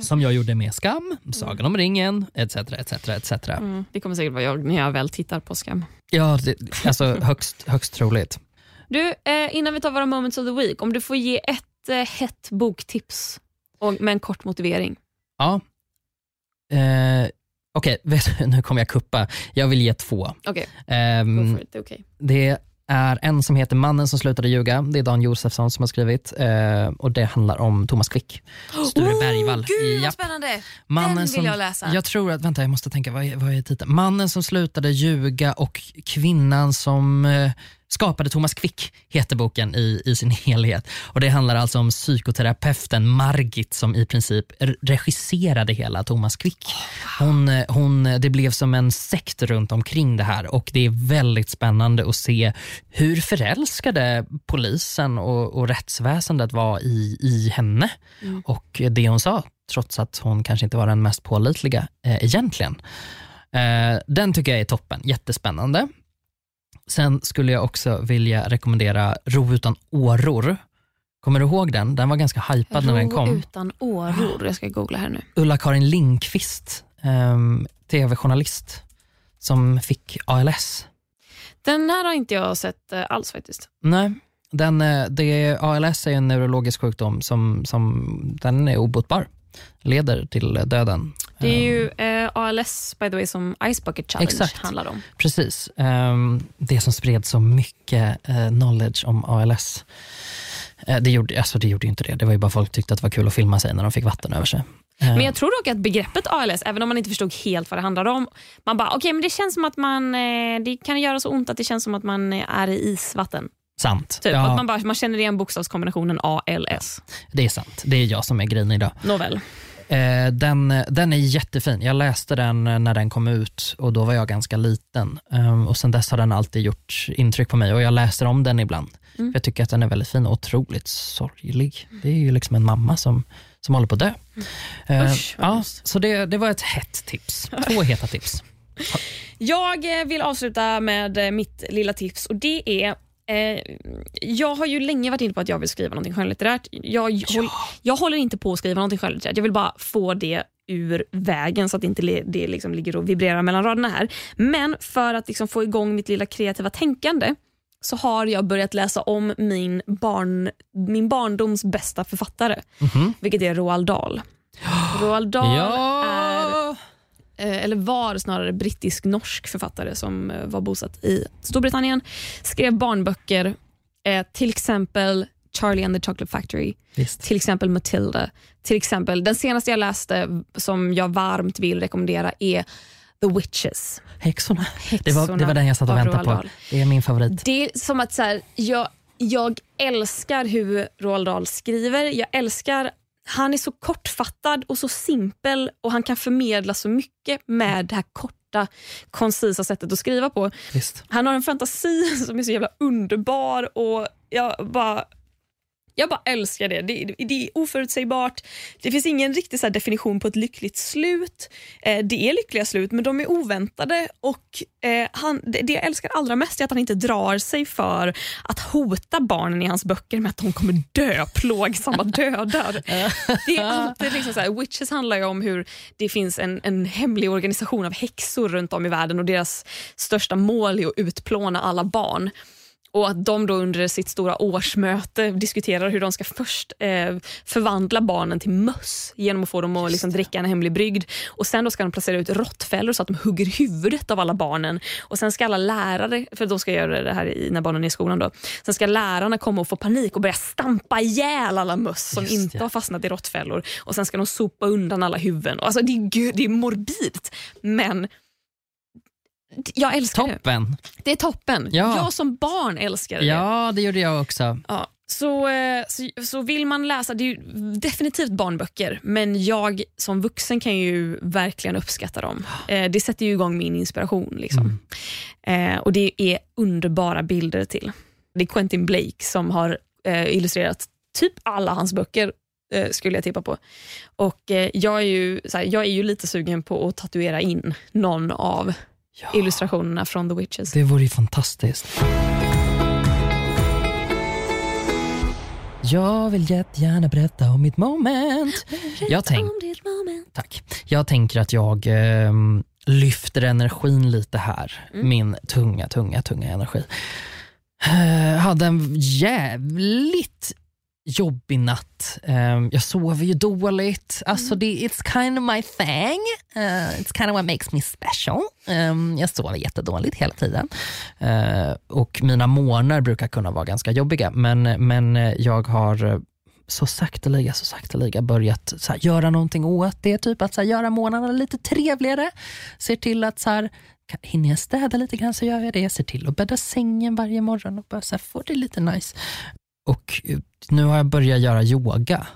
Som jag gjorde med Skam, Sagan om ringen, etc. etc, etc. Mm, det kommer säkert vara jag när jag väl tittar på Skam. Ja, det, alltså högst, högst troligt. Du, eh, innan vi tar våra moments of the week, om du får ge ett eh, hett boktips och, med en kort motivering. Ja. Eh, Okej, du, nu kommer jag kuppa. Jag vill ge två. Okej, go for it. Det är okej. Det är en som heter Mannen som slutade ljuga. Det är Dan Josefsson som har skrivit eh, och det handlar om Thomas Quick. Sture Bergvall. Gud vad spännande! Mannen Den vill som, jag läsa. Jag tror att, vänta jag måste tänka, vad är, vad är titeln? Mannen som slutade ljuga och kvinnan som eh, skapade Thomas Quick, heter boken i, i sin helhet. Och Det handlar alltså om psykoterapeuten Margit som i princip regisserade hela Thomas Quick. Hon, hon, det blev som en sekt runt omkring det här och det är väldigt spännande att se hur förälskade polisen och, och rättsväsendet var i, i henne mm. och det hon sa trots att hon kanske inte var den mest pålitliga eh, egentligen. Eh, den tycker jag är toppen, jättespännande. Sen skulle jag också vilja rekommendera Ro utan åror. Kommer du ihåg den? Den var ganska hypad när den kom. Ro utan åror, jag ska googla här nu. Ulla-Karin Lindqvist, eh, tv-journalist som fick ALS. Den här har inte jag sett eh, alls faktiskt. Nej, den, eh, det, ALS är en neurologisk sjukdom som, som den är obotbar leder till döden. Det är ju eh, ALS by the way som Ice Bucket Challenge Exakt. handlar om. Precis. Um, det som spred så mycket uh, knowledge om ALS. Uh, det, gjorde, alltså det gjorde inte det. Det var ju bara folk tyckte att det var kul att filma sig när de fick vatten över sig. Men jag tror dock att begreppet ALS, även om man inte förstod helt vad det handlade om, man bara, okej okay, men det känns som att man, det kan göra så ont att det känns som att man är i isvatten. Sant. Typ, ja. att man, bara, man känner igen bokstavskombinationen ALS. Det är sant. Det är jag som är grinig idag. Nåväl. Eh, den, den är jättefin. Jag läste den när den kom ut och då var jag ganska liten. Um, och Sen dess har den alltid gjort intryck på mig och jag läser om den ibland. Mm. Jag tycker att den är väldigt fin och otroligt sorglig. Det är ju liksom en mamma som, som håller på att dö. Mm. Uh, Usch, ja, så det, det var ett hett tips. Två heta tips. Jag vill avsluta med mitt lilla tips och det är Eh, jag har ju länge varit inne på att jag vill skriva något skönlitterärt. Jag, ja. håll, jag håller inte på att skriva något skönlitterärt. Jag vill bara få det ur vägen så att inte det liksom ligger och vibrerar mellan raderna här. Men för att liksom få igång mitt lilla kreativa tänkande så har jag börjat läsa om min, barn, min barndoms bästa författare, mm -hmm. vilket är Roald Dahl. Roald Dahl ja. är eller var snarare brittisk-norsk författare som eh, var bosatt i Storbritannien. Skrev barnböcker, eh, till exempel Charlie and the Chocolate Factory, Visst. till exempel Matilda. Till exempel, den senaste jag läste som jag varmt vill rekommendera är The Witches. Häxorna. Häxorna det, var, det var den jag satt och väntade på. Det är min favorit. Det är som att så här, jag, jag älskar hur Roald Dahl skriver. Jag älskar han är så kortfattad och så simpel och han kan förmedla så mycket med det här korta, koncisa sättet att skriva på. Visst. Han har en fantasi som är så jävla underbar och jag bara jag bara älskar det. Det, det är oförutsägbart. Det finns ingen riktig så definition på ett lyckligt slut. Eh, det är lyckliga slut, men de är oväntade. Och eh, han, det, det jag älskar allra mest är att han inte drar sig för att hota barnen i hans böcker med att de kommer dö plågsamma dödar. det är alltid liksom så här, Witches handlar ju om hur det finns en, en hemlig organisation av häxor runt om i världen och deras största mål är att utplåna alla barn. Och att de då under sitt stora årsmöte diskuterar hur de ska först eh, förvandla barnen till möss genom att få dem att liksom dricka en hemlig brygd. Och Sen då ska de placera ut råttfällor så att de hugger huvudet av alla barnen. Och Sen ska alla lärare, för de ska göra det här i, när barnen är i skolan, då. sen ska lärarna komma och få panik och börja stampa ihjäl alla möss som Just, inte ja. har fastnat i råttfällor. Och Sen ska de sopa undan alla huvuden. Alltså, det, är, det är morbidt, men jag älskar toppen. det. Det är toppen. Ja. Jag som barn älskar det. Ja, det gjorde jag också. Ja. Så, eh, så, så, vill man läsa, det är definitivt barnböcker, men jag som vuxen kan ju verkligen uppskatta dem. Eh, det sätter ju igång min inspiration. Liksom. Mm. Eh, och Det är underbara bilder till. Det är Quentin Blake som har illustrerat typ alla hans böcker skulle jag tippa på. Och jag är, ju, här, jag är ju lite sugen på att tatuera in någon av ja. illustrationerna från The Witches. Det vore ju fantastiskt. Jag vill jättegärna berätta om mitt moment. Jag, tänk, tack. jag tänker att jag eh, lyfter energin lite här. Mm. Min tunga, tunga, tunga energi. Eh, hade en jävligt jobbig natt. Um, jag sover ju dåligt. Alltså mm. det, it's kind of my thing. Uh, it's kind of what makes me special. Um, jag sover jättedåligt hela tiden. Uh, och mina månader brukar kunna vara ganska jobbiga men, men jag har så sakteliga, så sakteliga börjat så här, göra någonting åt det. Typ att så här, göra månaderna lite trevligare. Ser till att så här, hinner jag städa lite grann så gör jag det. Jag ser till att bädda sängen varje morgon och bara så här, får det lite nice. Och eh, nu har jag börjat göra yoga.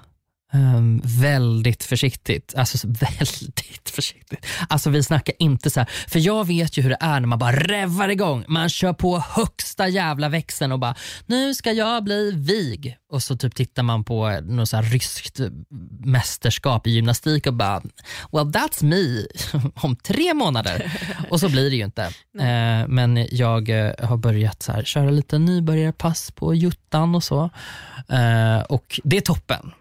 Um, väldigt försiktigt. Alltså väldigt försiktigt. Alltså vi snackar inte så här, för jag vet ju hur det är när man bara revar igång. Man kör på högsta jävla växeln och bara, nu ska jag bli vig. Och så typ tittar man på något så här ryskt mästerskap i gymnastik och bara, well that's me om tre månader. och så blir det ju inte. Uh, men jag uh, har börjat så här, köra lite nybörjarpass på juttan och så. Uh, och det är toppen.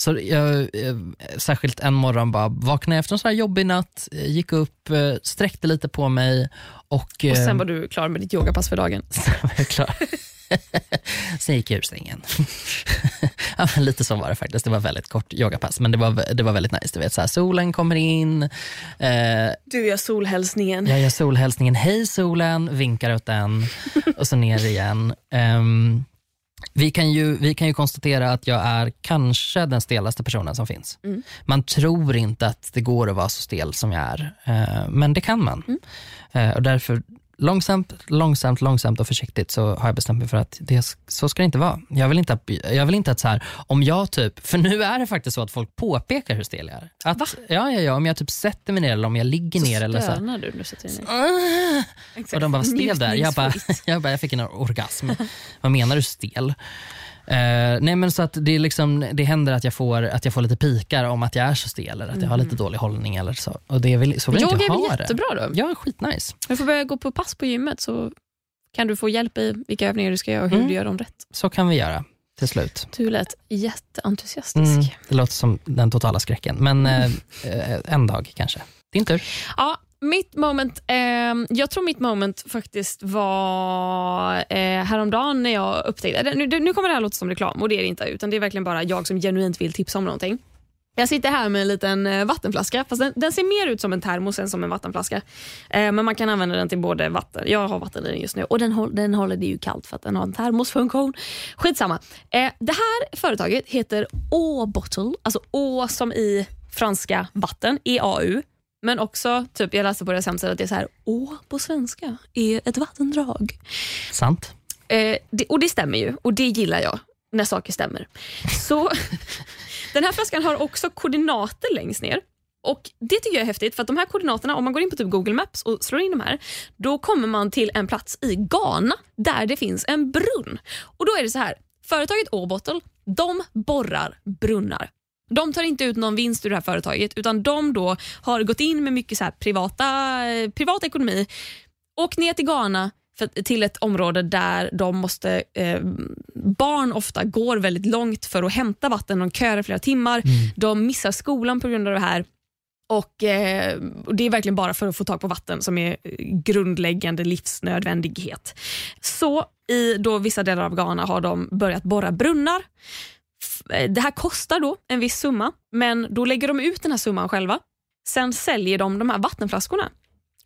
Så jag, eh, särskilt en morgon bara vaknade efter en sån här jobbig natt, eh, gick upp, eh, sträckte lite på mig och... Och sen var du klar med ditt yogapass för dagen? Sen var jag klar. sen gick jag ur sängen. ja, lite så var det faktiskt. Det var väldigt kort yogapass, men det var, det var väldigt nice. Du vet, så här, solen kommer in. Eh, du gör solhälsningen. Jag gör solhälsningen. Hej solen, vinkar åt den och så ner igen. Um, vi kan, ju, vi kan ju konstatera att jag är kanske den stelaste personen som finns. Mm. Man tror inte att det går att vara så stel som jag är, eh, men det kan man. Mm. Eh, och därför långsamt, långsamt, långsamt och försiktigt så har jag bestämt mig för att det, så ska det inte vara. Jag vill inte att, jag vill inte att så här, om jag typ, för nu är det faktiskt så att folk påpekar hur stel jag är. Att, Va? Ja, ja, ja, om jag typ sätter mig ner eller om jag ligger så ner. Eller så stönar du när du sätter dig ner? Uh, och de bara, stel där. Jag bara, jag bara, jag fick en orgasm. vad menar du stel? Uh, nej men så att det, liksom, det händer att jag, får, att jag får lite pikar om att jag är så stel eller att jag har lite mm. dålig hållning. eller Så Och det vill, så vill Yoga inte jag ha är väl jättebra då? Ja, skitnice. Du får börja gå på pass på gymmet så kan du få hjälp i vilka övningar du ska göra och hur mm. du gör dem rätt. Så kan vi göra till slut. Du lät jätteentusiastisk. Mm, det låter som den totala skräcken, men mm. eh, en dag kanske. Din tur. Ja, mitt moment, eh, jag tror mitt moment faktiskt var eh, häromdagen när jag upptäckte, nu, nu kommer det här låta som reklam och det är det inte, utan det är verkligen bara jag som genuint vill tipsa om någonting. Jag sitter här med en liten eh, vattenflaska, fast den, den, ser mer ut som en termos än som en vattenflaska. Eh, men man kan använda den till både vatten, jag har vatten i den just nu och den, den håller det ju kallt för att den har en termosfunktion. Skitsamma. Eh, det här företaget heter Å-bottle, alltså Å som i franska vatten, E-A-U. Men också, typ, jag läste på deras hemsida att det är så här, Å på svenska är ett vattendrag. Sant. Eh, det, och det stämmer ju och det gillar jag när saker stämmer. Så Den här flaskan har också koordinater längst ner. Och Det tycker jag är häftigt för att de här koordinaterna, om man går in på typ Google Maps och slår in de här, då kommer man till en plats i Ghana där det finns en brunn. Och Då är det så här, företaget Åbottle, de borrar brunnar. De tar inte ut någon vinst ur det här företaget utan de då har gått in med mycket så här privata, privat ekonomi, åkt ner till Ghana, för, till ett område där de måste, eh, barn ofta går väldigt långt för att hämta vatten. De köar flera timmar. Mm. De missar skolan på grund av det här. Och, eh, och Det är verkligen bara för att få tag på vatten som är grundläggande livsnödvändighet. Så i då vissa delar av Ghana har de börjat borra brunnar. Eh, det här kostar då en viss summa, men då lägger de ut den här summan själva. Sen säljer de de här vattenflaskorna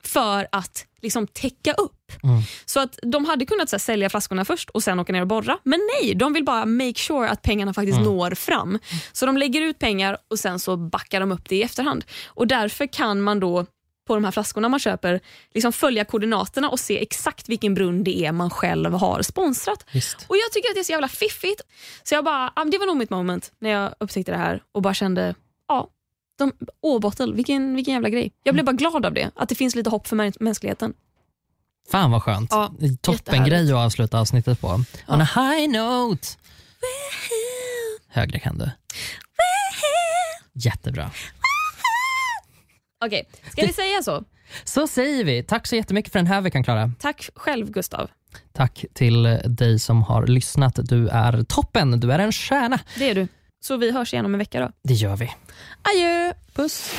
för att liksom täcka upp. Mm. Så att De hade kunnat så här, sälja flaskorna först och sen åka ner och borra. Men nej, de vill bara make sure att pengarna faktiskt mm. når fram. Så de lägger ut pengar och sen så backar de upp det i efterhand. Och Därför kan man då på de här flaskorna man köper liksom följa koordinaterna och se exakt vilken brunn det är man själv har sponsrat. Just. Och Jag tycker att det är så jävla fiffigt. Så jag bara, det var nog mitt moment när jag upptäckte det här och bara kände, ja, de, Åbottle, vilken, vilken jävla grej. Jag blev bara glad av det, att det finns lite hopp för mänskligheten. Fan vad skönt. Ja, Toppen grej att avsluta avsnittet på. Ja. On a high note. Högre kan du. Jättebra. Okej, okay. ska vi säga så? Så säger vi. Tack så jättemycket för den här veckan Klara. Tack själv Gustav. Tack till dig som har lyssnat. Du är toppen. Du är en stjärna. Det är du. Så vi hörs igen om en vecka då. Det gör vi. Adjö. Puss.